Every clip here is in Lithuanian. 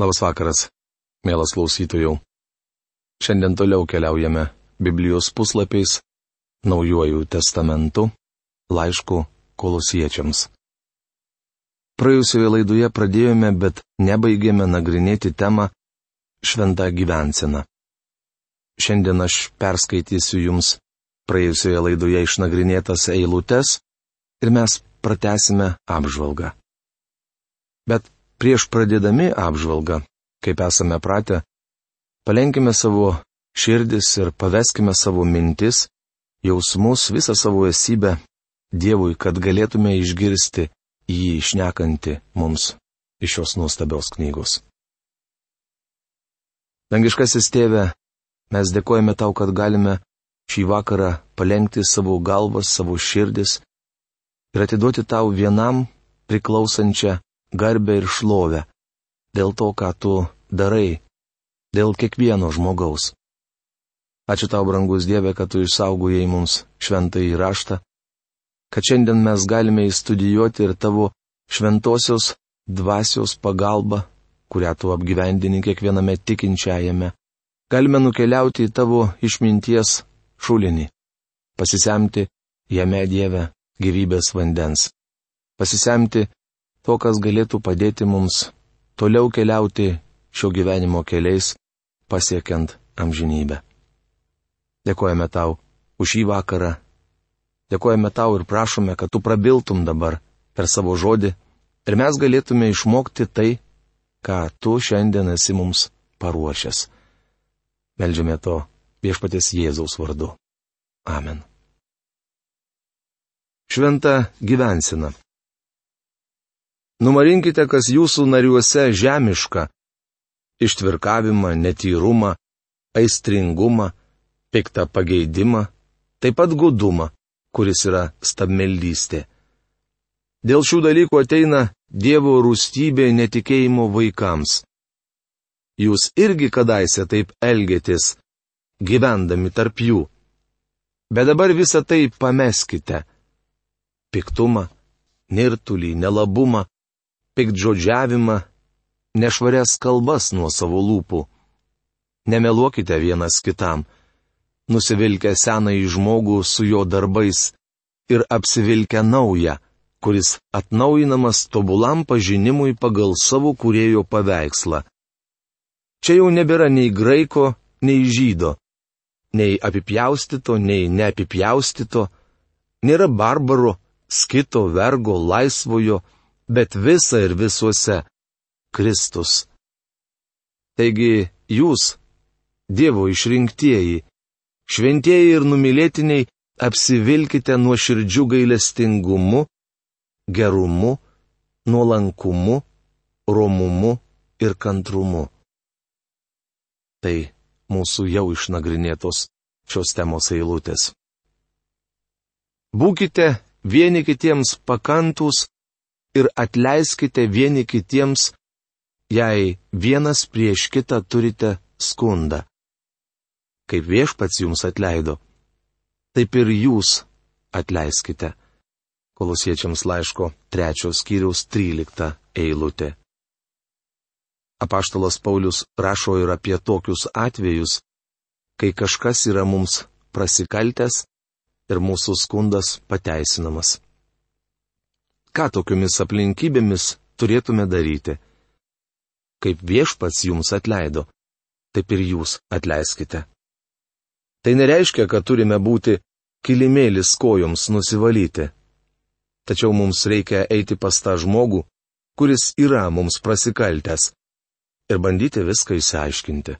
Labas vakaras, mielas klausytojų. Šiandien toliau keliaujame Biblijos puslapiais, Naujuoju testamentu, laišku kolosiečiams. Praėjusioje laidoje pradėjome, bet nebaigėme nagrinėti temą Šventą gyvenseną. Šiandien aš perskaitysiu jums praėjusioje laidoje išnagrinėtas eilutes ir mes pratesime apžvalgą. Bet prieš pradėdami apžvalgą, kaip esame pratę, Palenkime savo širdis ir paveskime savo mintis, jausmus, visą savo esybę Dievui, kad galėtume išgirsti jį išnekantį mums iš šios nuostabios knygos. Dangiškasis tėve, mes dėkojame tau, kad galime šį vakarą palengti savo galvas, savo širdis ir atiduoti tau vienam priklausančią garbę ir šlovę dėl to, ką tu darai dėl kiekvieno žmogaus. Ačiū tau, brangus Dieve, kad tu išsaugojai mums šventai raštą, kad šiandien mes galime įstudijuoti ir tavo šventosios dvasios pagalba, kurią tu apgyvendini kiekviename tikinčiajame. Galime nukeliauti į tavo išminties šulinį, pasisemti jame Dieve gyvybės vandens, pasisemti to, kas galėtų padėti mums toliau keliauti šio gyvenimo keliais, pasiekiant amžinybę. Dėkojame tau už šį vakarą. Dėkojame tau ir prašome, kad tu prabiltum dabar per savo žodį ir mes galėtume išmokti tai, ką tu šiandien esi mums paruošęs. Meldžiame to viešpatės Jėzaus vardu. Amen. Šventa gyvensina. Numarinkite, kas jūsų nariuose žemiška ištvirkavimą, netyrumą, aistringumą, piktą pageidimą, taip pat gudumą, kuris yra stabmeldystė. Dėl šių dalykų ateina Dievo rūstybė netikėjimo vaikams. Jūs irgi kadaise taip elgėtės, gyvendami tarp jų. Bet dabar visą tai pameskite. Piktumą, nirtulį, nelabumą, piktžodžiavimą, nešvarias kalbas nuo savo lūpų. Nemeluokite vienas kitam, nusivilkę senąjį žmogų su jo darbais ir apsivilkę naują, kuris atnaujinamas tobulam pažinimui pagal savo kurėjo paveikslą. Čia jau nebėra nei graiko, nei žydo, nei apipjaustito, nei neapipjaustito, nėra barbaro, skito, vergo, laisvojo, bet visa ir visuose Kristus. Taigi jūs, Dievo išrinktieji, šventieji ir numylėtiniai, apsivilkite nuo širdžių gailestingumu, gerumu, nuolankumu, romumu ir kantrumu. Tai mūsų jau išnagrinėtos šios temos eilutės. Būkite vieni kitiems pakantus ir atleiskite vieni kitiems jei vienas prieš kitą turite skundą. Kaip viešpats jums atleido, taip ir jūs atleiskite. Kolosiečiams laiško trečios skyriaus trylikta eilutė. Apaštalas Paulius rašo ir apie tokius atvejus, kai kažkas yra mums prasikaltęs ir mūsų skundas pateisinamas. Ką tokiomis aplinkybėmis turėtume daryti? kaip viešpats jums atleido, taip ir jūs atleiskite. Tai nereiškia, kad turime būti kilimėlis kojoms nusivalyti. Tačiau mums reikia eiti pas tą žmogų, kuris yra mums prasikaltęs, ir bandyti viską įsiaiškinti.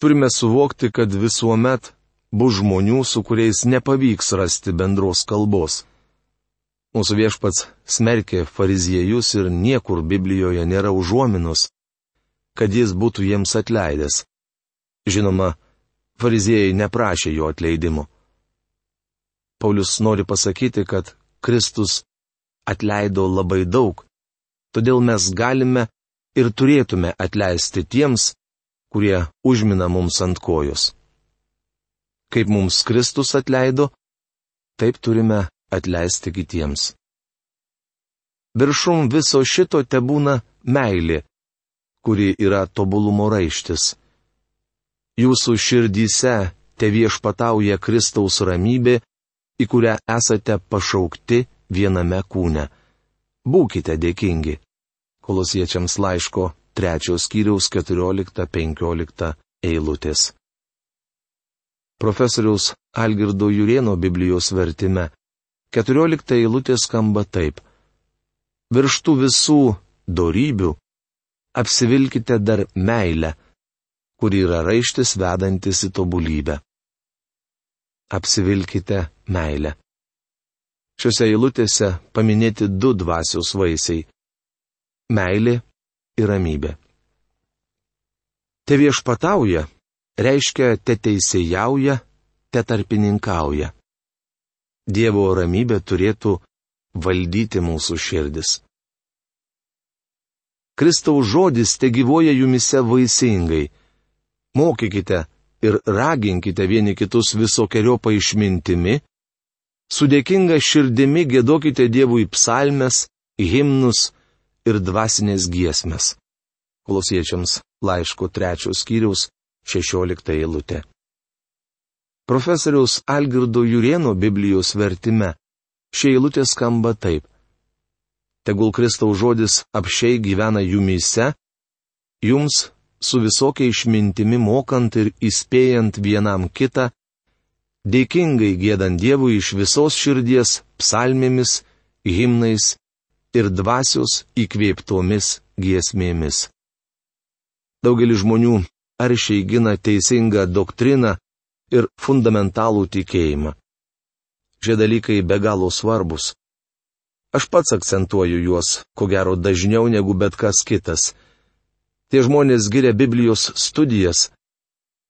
Turime suvokti, kad visuomet bus žmonių, su kuriais nepavyks rasti bendros kalbos. Mūsų viešpats smerkė fariziejus ir niekur Biblijoje nėra užuominus, kad jis būtų jiems atleidęs. Žinoma, fariziejai neprašė jo atleidimo. Paulius nori pasakyti, kad Kristus atleido labai daug, todėl mes galime ir turėtume atleisti tiems, kurie užmina mums ant kojos. Kaip mums Kristus atleido, taip turime atleisti kitiems. Viršum viso šito te būna meilė, kuri yra tobulumo raištis. Jūsų širdyse te viešpatauja Kristaus ramybė, į kurią esate pašaukti viename kūne. Būkite dėkingi. Kolosiečiams laiško trečios skyriaus 14-15 eilutės. Profesoriaus Algirdo Jurieno Biblijos vertime 14 eilutė skamba taip. Virštų visų darybių apsivilkite dar meilę, kuri yra raištis vedantis į tobulybę. Apsivilkite meilę. Šiuose eilutėse paminėti du dvasios vaisiai - meilė ir ramybė. Te viešpatauja reiškia te teisėjauja, te tarpininkauja. Dievo ramybė turėtų valdyti mūsų širdis. Kristaus žodis te gyvoja jumise vaisingai. Mokykite ir raginkite vieni kitus visokiojo paaišmintimi, sudėkinga širdimi gėdokite Dievui psalmes, himnus ir dvasinės giesmės. Kolosiečiams laiško trečios skyriaus 16 eilutė. Profesoriaus Algirdo Jurieno Biblijos vertime šie eilutė skamba taip. Tegul Kristaus žodis apšiai gyvena jumyse, jums su visokia išmintimi mokant ir įspėjant vienam kitą, dėkingai gėdant Dievui iš visos širdies psalmėmis, himnais ir dvasios įkvėptomis giesmėmis. Daugelis žmonių aršiai gina teisingą doktriną ir fundamentalų tikėjimą. Šie dalykai be galo svarbus. Aš pats akcentuoju juos, ko gero, dažniau negu bet kas kitas. Tie žmonės giria Biblijos studijas,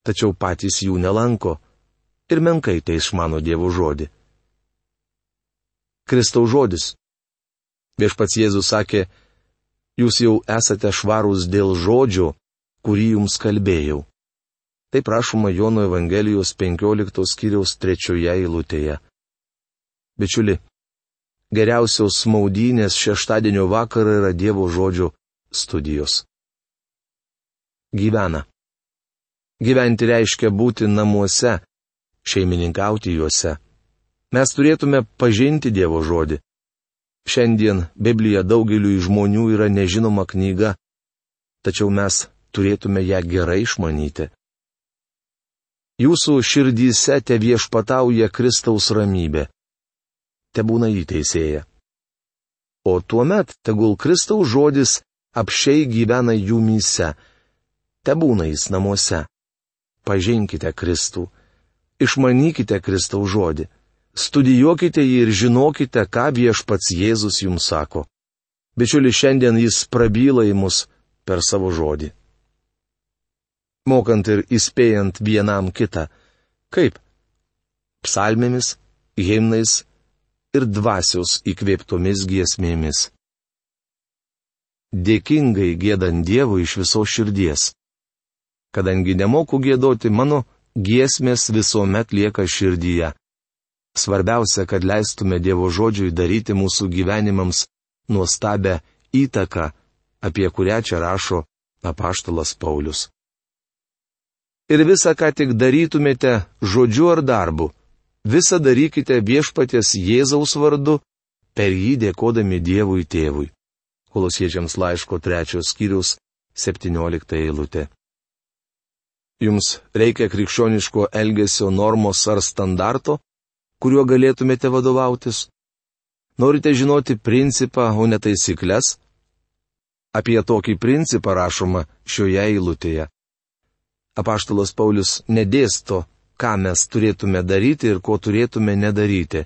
tačiau patys jų nelanko ir menkai tai išmano Dievo žodį. Kristaus žodis. Viešpats Jėzus sakė, jūs jau esate švarūs dėl žodžio, kurį jums kalbėjau. Tai prašoma Jono Evangelijos 15 skyriaus trečioje eilutėje. Bičiuli, geriausios maudynės šeštadienio vakarą yra Dievo žodžio studijos. Gyvena. Gyventi reiškia būti namuose, šeimininkauti juose. Mes turėtume pažinti Dievo žodį. Šiandien Biblija daugeliu žmonių yra nežinoma knyga, tačiau mes turėtume ją gerai išmanyti. Jūsų širdyse te viešpatauja Kristaus ramybė. Te būna įteisėja. O tuomet tegul Kristaus žodis apšiai gyvena jumyse. Te būna jis namuose. Pažinkite Kristų. Išmanykite Kristaus žodį. Studijuokite jį ir žinokite, ką viešpats Jėzus jums sako. Bičiuli, šiandien jis prabyla į mus per savo žodį mokant ir įspėjant vienam kitą. Kaip? Psalmėmis, himnais ir dvasios įkvėptomis giesmėmis. Dėkingai gėdant Dievui iš viso širdies. Kadangi nemoku gėdoti, mano giesmės visuomet lieka širdyje. Svarbiausia, kad leistume Dievo žodžiui daryti mūsų gyvenimams nuostabę įtaką, apie kurią čia rašo apaštalas Paulius ir visą, ką tik darytumėte žodžiu ar darbu, visą darykite viešpatės Jėzaus vardu, per jį dėkodami Dievui tėvui. Kolosiečiams laiško trečios skyrius 17 eilutė. Jums reikia krikščioniško elgesio normos ar standarto, kuriuo galėtumėte vadovautis? Norite žinoti principą, o ne taisyklės? Apie tokį principą rašoma šioje eilutėje apaštalas Paulius nedėsto, ką mes turėtume daryti ir ko turėtume nedaryti.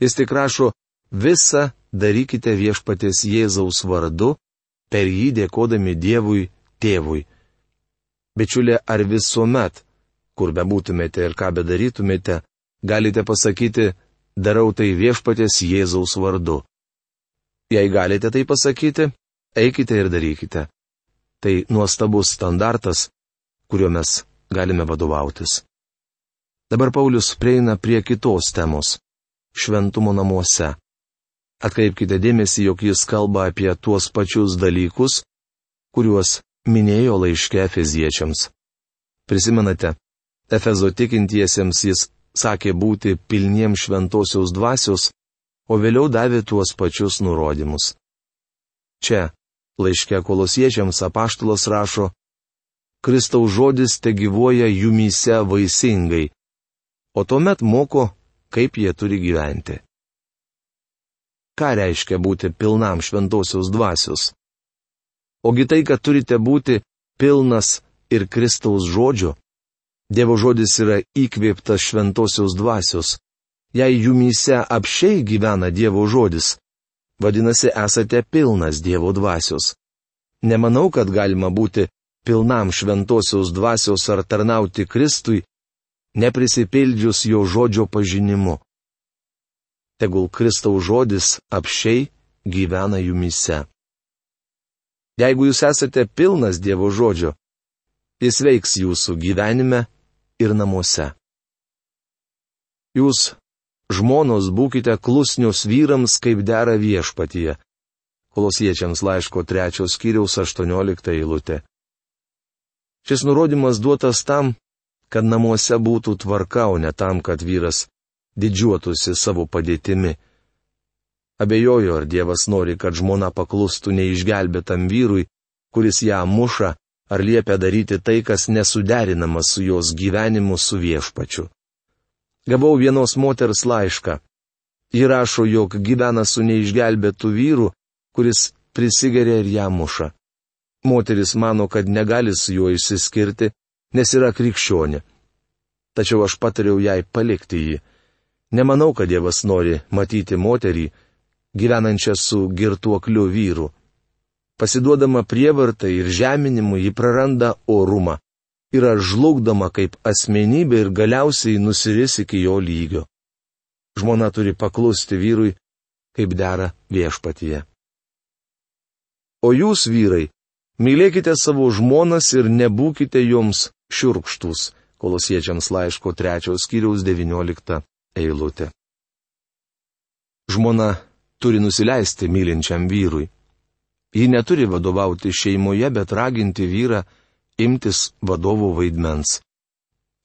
Jis tik rašo, visą darykite viešpatės Jėzaus vardu, per jį dėkodami Dievui tėvui. Bičiulė, ar visuomet, kur bebūtumėte ir ką bedarytumėte, galite pasakyti, darau tai viešpatės Jėzaus vardu. Jei galite tai pasakyti, eikite ir darykite. Tai nuostabus standartas, kuriuo mes galime vadovautis. Dabar Paulius prieina prie kitos temos - šventumo namuose. Atkreipkite dėmesį, jog jis kalba apie tuos pačius dalykus, kuriuos minėjo laiške Efeziečiams. Prisimenate, Efezo tikintiesiems jis sakė būti pilniems šventosios dvasios, o vėliau davė tuos pačius nurodymus. Čia, laiške kolosiečiams apaštalas rašo, Kristaus žodis te gyvoja jumyse vaisingai, o tuomet moko, kaip jie turi gyventi. Ką reiškia būti pilnam šventosios dvasios? Ogi tai, kad turite būti pilnas ir Kristaus žodžio. Dievo žodis yra įkvėptas šventosios dvasios. Jei jumyse apšiai gyvena Dievo žodis, vadinasi esate pilnas Dievo dvasios. Nemanau, kad galima būti pilnam šventosios dvasios ar tarnauti Kristui, neprisipildžius jo žodžio pažinimu. Tegul Kristaus žodis apšiai gyvena jumise. Jeigu jūs esate pilnas Dievo žodžio, jis veiks jūsų gyvenime ir namuose. Jūs, žmonos, būkite klusnius vyrams, kaip dera viešpatyje. Kolosiečiams laiško trečios skyriaus 18 eilutė. Šis nurodymas duotas tam, kad namuose būtų tvarka, o ne tam, kad vyras didžiuotųsi savo padėtimi. Abejoju, ar Dievas nori, kad žmona paklustų neišgelbėtam vyrui, kuris ją muša, ar liepia daryti tai, kas nesuderinama su jos gyvenimu su viešpačiu. Gavau vienos moters laišką. Ji rašo, jog gyvena su neišgelbėtų vyru, kuris prisigeria ir ją muša. Moteris mano, kad negali su juo išsiskirti, nes yra krikščionė. Tačiau aš patariau jai palikti jį. Nemanau, kad Dievas nori matyti moterį, gyvenančią su girtuokliu vyru. Pasiduodama prievartai ir žeminimu ji praranda orumą, yra žlugdoma kaip asmenybė ir galiausiai nusiris iki jo lygio. Žmona turi paklusti vyrui, kaip dera viešpatyje. O jūs, vyrai, Mylėkite savo žmonas ir nebūkite joms šiurkštus. Kolosiečiams laiško trečios skyriaus 19 eilutė. Žmona turi nusileisti mylinčiam vyrui. Ji neturi vadovauti šeimoje, bet raginti vyrą imtis vadovo vaidmens.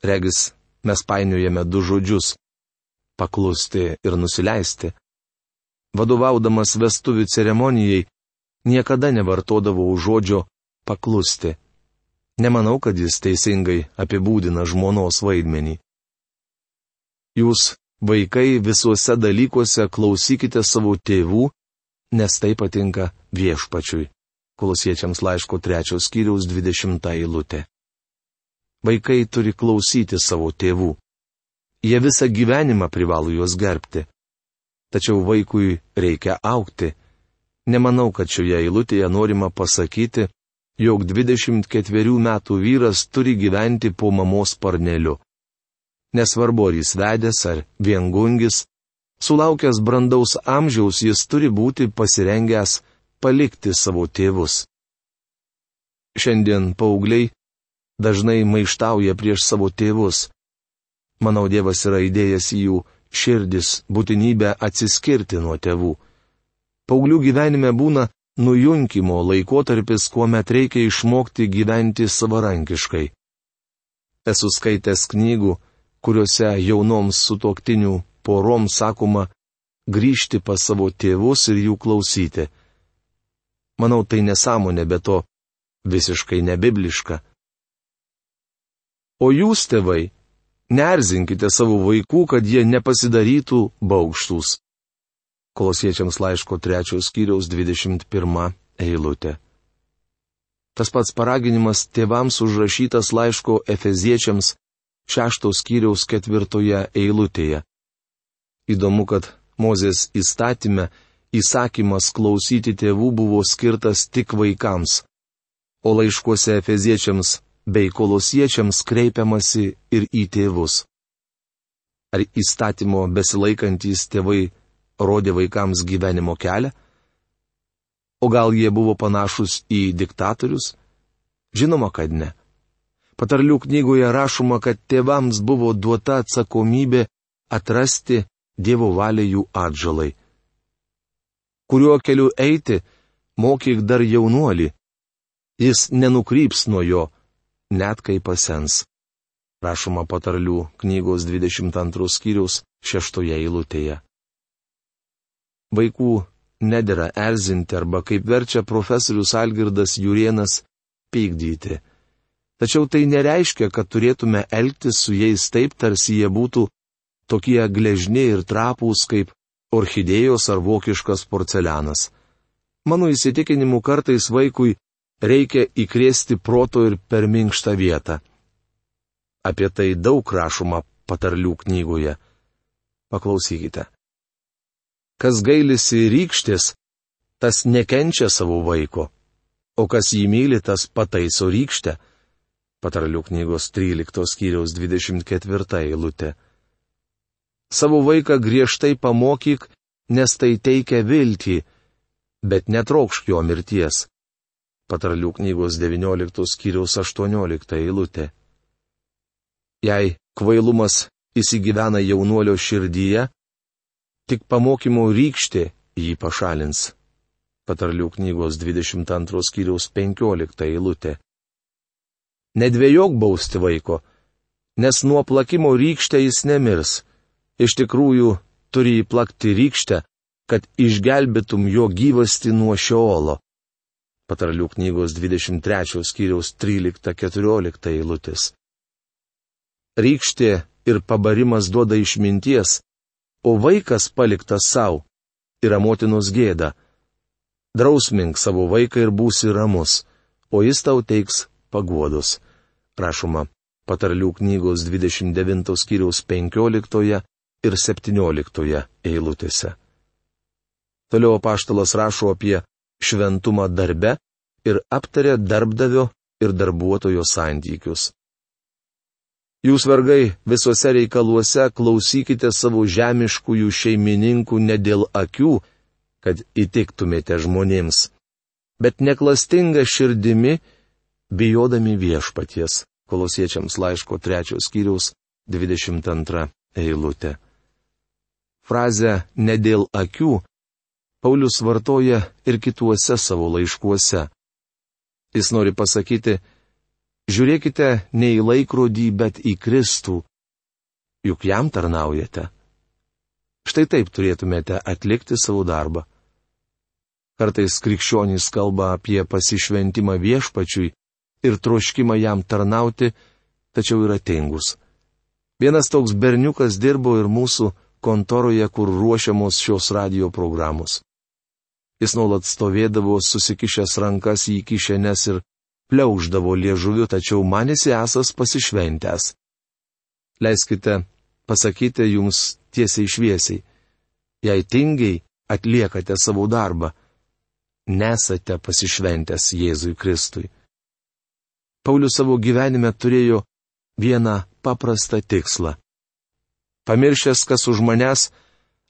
Regis, mes painiojame du žodžius - paklusti ir nusileisti. Vadovaudamas vestuvių ceremonijai, niekada nevartodavau žodžio paklusti. Nemanau, kad jis teisingai apibūdina žmonos vaidmenį. Jūs, vaikai, visuose dalykuose klausykite savo tėvų, nes tai patinka viešpačiui. Kolosiečiams laiško trečios skyriaus 20 eilutė. Vaikai turi klausyti savo tėvų. Jie visą gyvenimą privalo juos gerbti. Tačiau vaikui reikia aukti Nemanau, kad šioje eilutėje norima pasakyti, jog 24 metų vyras turi gyventi po mamos parneliu. Nesvarbu, ar jis vedęs ar viengungis, sulaukęs brandaus amžiaus jis turi būti pasirengęs palikti savo tėvus. Šiandien paaugliai dažnai maištauja prieš savo tėvus. Manau, Dievas yra įdėjęs į jų širdis būtinybę atsiskirti nuo tėvų. Paulių gyvenime būna nujunkimo laikotarpis, kuomet reikia išmokti gyventi savarankiškai. Esu skaitęs knygų, kuriuose jaunoms sutoktinių poroms sakoma grįžti pas savo tėvus ir jų klausyti. Manau, tai nesąmonė, bet to visiškai nebibliška. O jūs, tėvai, nerzinkite savo vaikų, kad jie nepasidarytų baukštus. Kolosiečiams laiško trečios skyriaus 21 eilutė. Tas pats paraginimas tėvams užrašytas laiško Efeziečiams šeštos skyriaus ketvirtoje eilutėje. Įdomu, kad Mozės įstatyme įsakymas klausyti tėvų buvo skirtas tik vaikams, o laiškuose Efeziečiams bei kolosiečiams kreipiamasi ir į tėvus. Ar įstatymo besilaikantys tėvai rodė vaikams gyvenimo kelią? O gal jie buvo panašus į diktatorius? Žinoma, kad ne. Patarlių knygoje rašoma, kad tėvams buvo duota atsakomybė atrasti Dievo valią jų atžalai. Kuriuo keliu eiti, mokyk dar jaunuolį. Jis nenukryps nuo jo, net kai pasens. Rašoma patarlių knygos 22 skyriaus 6 eilutėje. Vaikų nedėra erzinti arba, kaip verčia profesorius Algirdas Jurienas, pykdyti. Tačiau tai nereiškia, kad turėtume elgtis su jais taip, tarsi jie būtų tokie gležni ir trapūs kaip orchidėjos ar vokiškas porcelianas. Mano įsitikinimu kartais vaikui reikia įkrėsti proto ir per minkštą vietą. Apie tai daug rašoma patarlių knygoje. Paklausykite. Kas gailisi rykštės, tas nekenčia savo vaiko, o kas jį myli, tas pataiso rykštę. Patarlių knygos 13 skyriaus 24 eilutė. Savo vaiką griežtai pamokyk, nes tai teikia viltį, bet netraukšk jo mirties. Patarlių knygos 19 skyriaus 18 eilutė. Jei kvailumas įsigyvena jaunuolio širdyje, tik pamokymo rykštė jį pašalins. Patarlių knygos 22 skyriaus 15 eilutė. Nedvėjok bausti vaiko, nes nuo plakimo rykštė jis nemirs. Iš tikrųjų, turi įplakti rykštę, kad išgelbėtum jo gyvasti nuo šiolo. Patarlių knygos 23 skyriaus 13-14 eilutės rykštė ir pabarimas duoda išminties, o vaikas paliktas savo yra motinos gėda. Drausmink savo vaiką ir būsi ramus, o jis tau teiks paguodos. Rašoma patarlių knygos 29 skyriaus 15 ir 17 eilutėse. Toliau paštalas rašo apie šventumą darbe ir aptarė darbdavio ir darbuotojo santykius. Jūs vergai visuose reikaluose klausykite savo žemiškųjų šeimininkų ne dėl akių, kad įtiktumėte žmonėms, bet neklastinga širdimi, bijodami viešpaties. Kolosiečiams laiško trečios skyriaus 22 eilutė. Frazę ne dėl akių Paulius vartoja ir kituose savo laiškuose. Jis nori pasakyti, Žiūrėkite ne į laikrodį, bet į Kristų. Juk jam tarnaujate. Štai taip turėtumėte atlikti savo darbą. Kartais krikščionys kalba apie pasišventimą viešpačiui ir troškimą jam tarnauti, tačiau yra tingus. Vienas toks berniukas dirbo ir mūsų kontoroje, kur ruošiamos šios radio programos. Jis nuolat stovėdavo susikišęs rankas į kišenes ir pliauždavo liežuviu, tačiau manėsi esas pasišventęs. Leiskite pasakyti jums tiesiai šviesiai. Jei tingiai atliekate savo darbą, nesate pasišventęs Jėzui Kristui. Paulius savo gyvenime turėjo vieną paprastą tikslą. Pamiršęs, kas už manęs,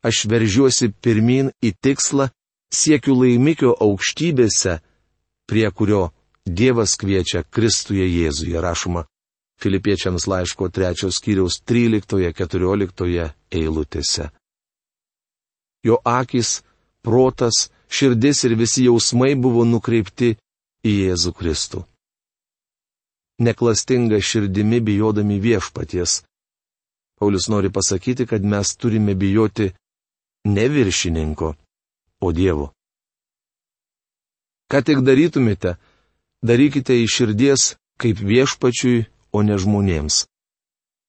aš veržiuosi pirmin į tikslą, siekiu laimikio aukštybėse, prie kurio Dievas kviečia Kristuje Jėzuje, rašoma Filipiečiams laiško 3 skyriaus 13-14 eilutėse. Jo akis, protas, širdis ir visi jausmai buvo nukreipti į Jėzų Kristų. Neklastinga širdimi bijodami viešpaties. Paulius nori pasakyti, kad mes turime bijoti ne viršininko, o Dievo. Ką tik darytumėte, darykite iš širdies kaip viešpačiui, o ne žmonėms.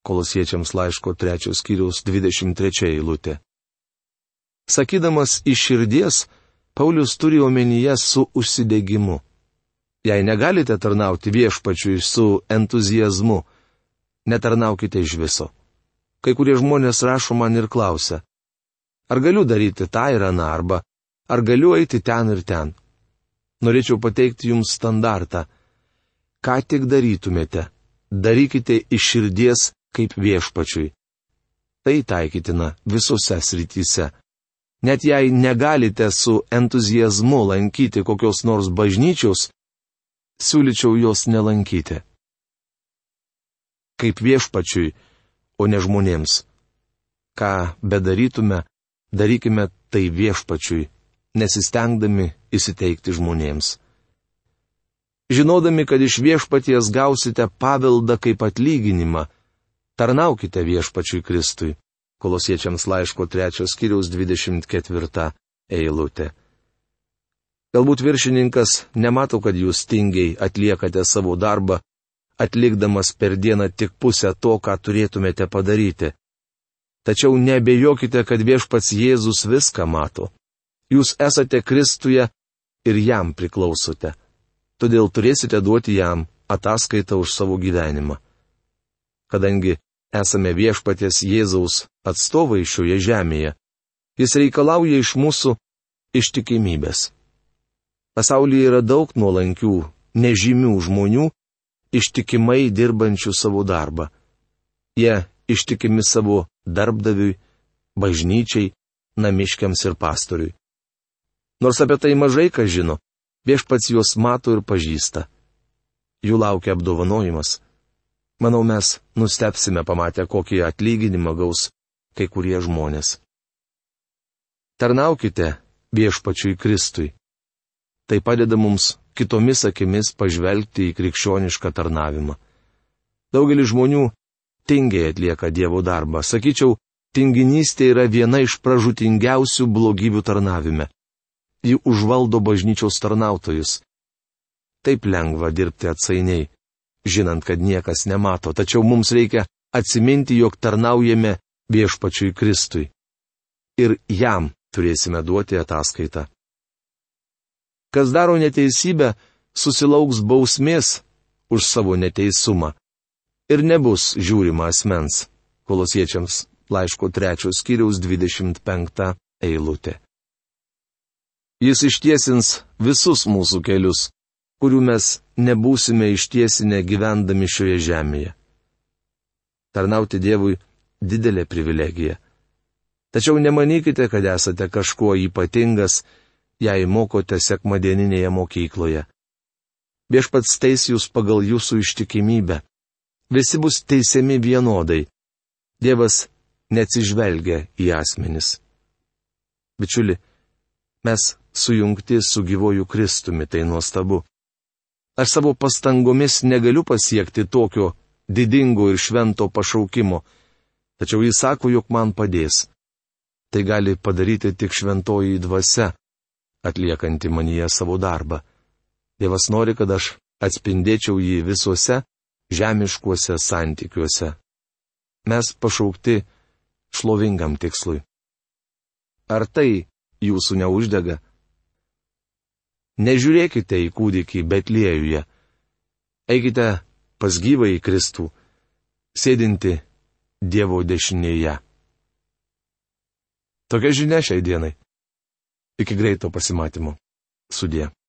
Kolosiečiams laiško 3 skyriaus 23 eilutė. Sakydamas iš širdies, Paulius turi omenyje su užsidegimu. Jei negalite tarnauti viešpačiui su entuzijazmu, netarnaukite iš viso. Kai kurie žmonės rašo man ir klausia, ar galiu daryti tą ir aną arba ar galiu eiti ten ir ten norėčiau pateikti jums standartą. Ką tik darytumėte, darykite iš širdies kaip viešpačiui. Tai taikytina visose srityse. Net jei negalite su entuzijazmu lankyti kokios nors bažnyčios, siūlyčiau jos nelankyti. Kaip viešpačiui, o ne žmonėms. Ką bedarytume, darykime tai viešpačiui, nesistengdami įsiteikti žmonėms. žinodami, kad iš viešpaties gausite paveldą kaip atlyginimą. Tarnaukite viešpačiui Kristui. Kolosiečiams laiško 3 skyriaus 24 eilutė. Galbūt viršininkas nemato, kad jūs tingiai atliekate savo darbą, atlikdamas per dieną tik pusę to, ką turėtumėte padaryti. Tačiau nebejokite, kad viešpats Jėzus viską mato. Jūs esate Kristuje ir jam priklausote todėl turėsite duoti jam ataskaitą už savo gyvenimą. Kadangi esame viešpatės Jėzaus atstovai šioje žemėje, jis reikalauja iš mūsų ištikimybės. Pasaulyje yra daug nuolankių, nežymių žmonių, ištikimai dirbančių savo darbą. Jie ištikimi savo darbdaviui, bažnyčiai, namiškiams ir pastoriui. Nors apie tai mažai ką žino, Viešpats juos mato ir pažįsta. Jų laukia apdovanojimas. Manau, mes nustepsime pamatę, kokį atlyginimą gaus kai kurie žmonės. Tarnaukite viešpačiui Kristui. Tai padeda mums kitomis akimis pažvelgti į krikščionišką tarnavimą. Daugelis žmonių tingiai atlieka Dievo darbą. Sakyčiau, tinginystė yra viena iš pražutingiausių blogybių tarnavime ji užvaldo bažnyčiaus tarnautojus. Taip lengva dirbti atsainiai, žinant, kad niekas nemato, tačiau mums reikia atsiminti, jog tarnaujame viešpačiui Kristui. Ir jam turėsime duoti ataskaitą. Kas daro neteisybę, susilauks bausmės už savo neteisumą. Ir nebus žiūrima asmens. Kolosiečiams laiško trečios skyriaus 25 eilutė. Jis ištiesins visus mūsų kelius, kurių mes nebūsime ištiesinę gyvendami šioje žemėje. Tarnauti Dievui didelė privilegija. Tačiau nemanykite, kad esate kažkuo ypatingas, jei mokote sekmadieninėje mokykloje. Viešpats teis jūs pagal jūsų ištikimybę. Visi bus teisiami vienodai. Dievas neatsižvelgia į asmenis. Bičiuli, mes sujungti su gyvoju Kristumi, tai nuostabu. Aš savo pastangomis negaliu pasiekti tokio didingo ir švento pašaukimo, tačiau jis sako, jog man padės. Tai gali padaryti tik šventoji dvasia, atliekanti manyje savo darbą. Dievas nori, kad aš atspindėčiau jį visuose žemiškuose santykiuose. Mes pašaukti šlovingam tikslui. Ar tai jūsų neuždega? Nežiūrėkite į kūdikį Betliejuje. Eikite pas gyvą į Kristų, sėdinti Dievo dešinėje. Tokia žinia šiai dienai. Iki greito pasimatymo. Sudė.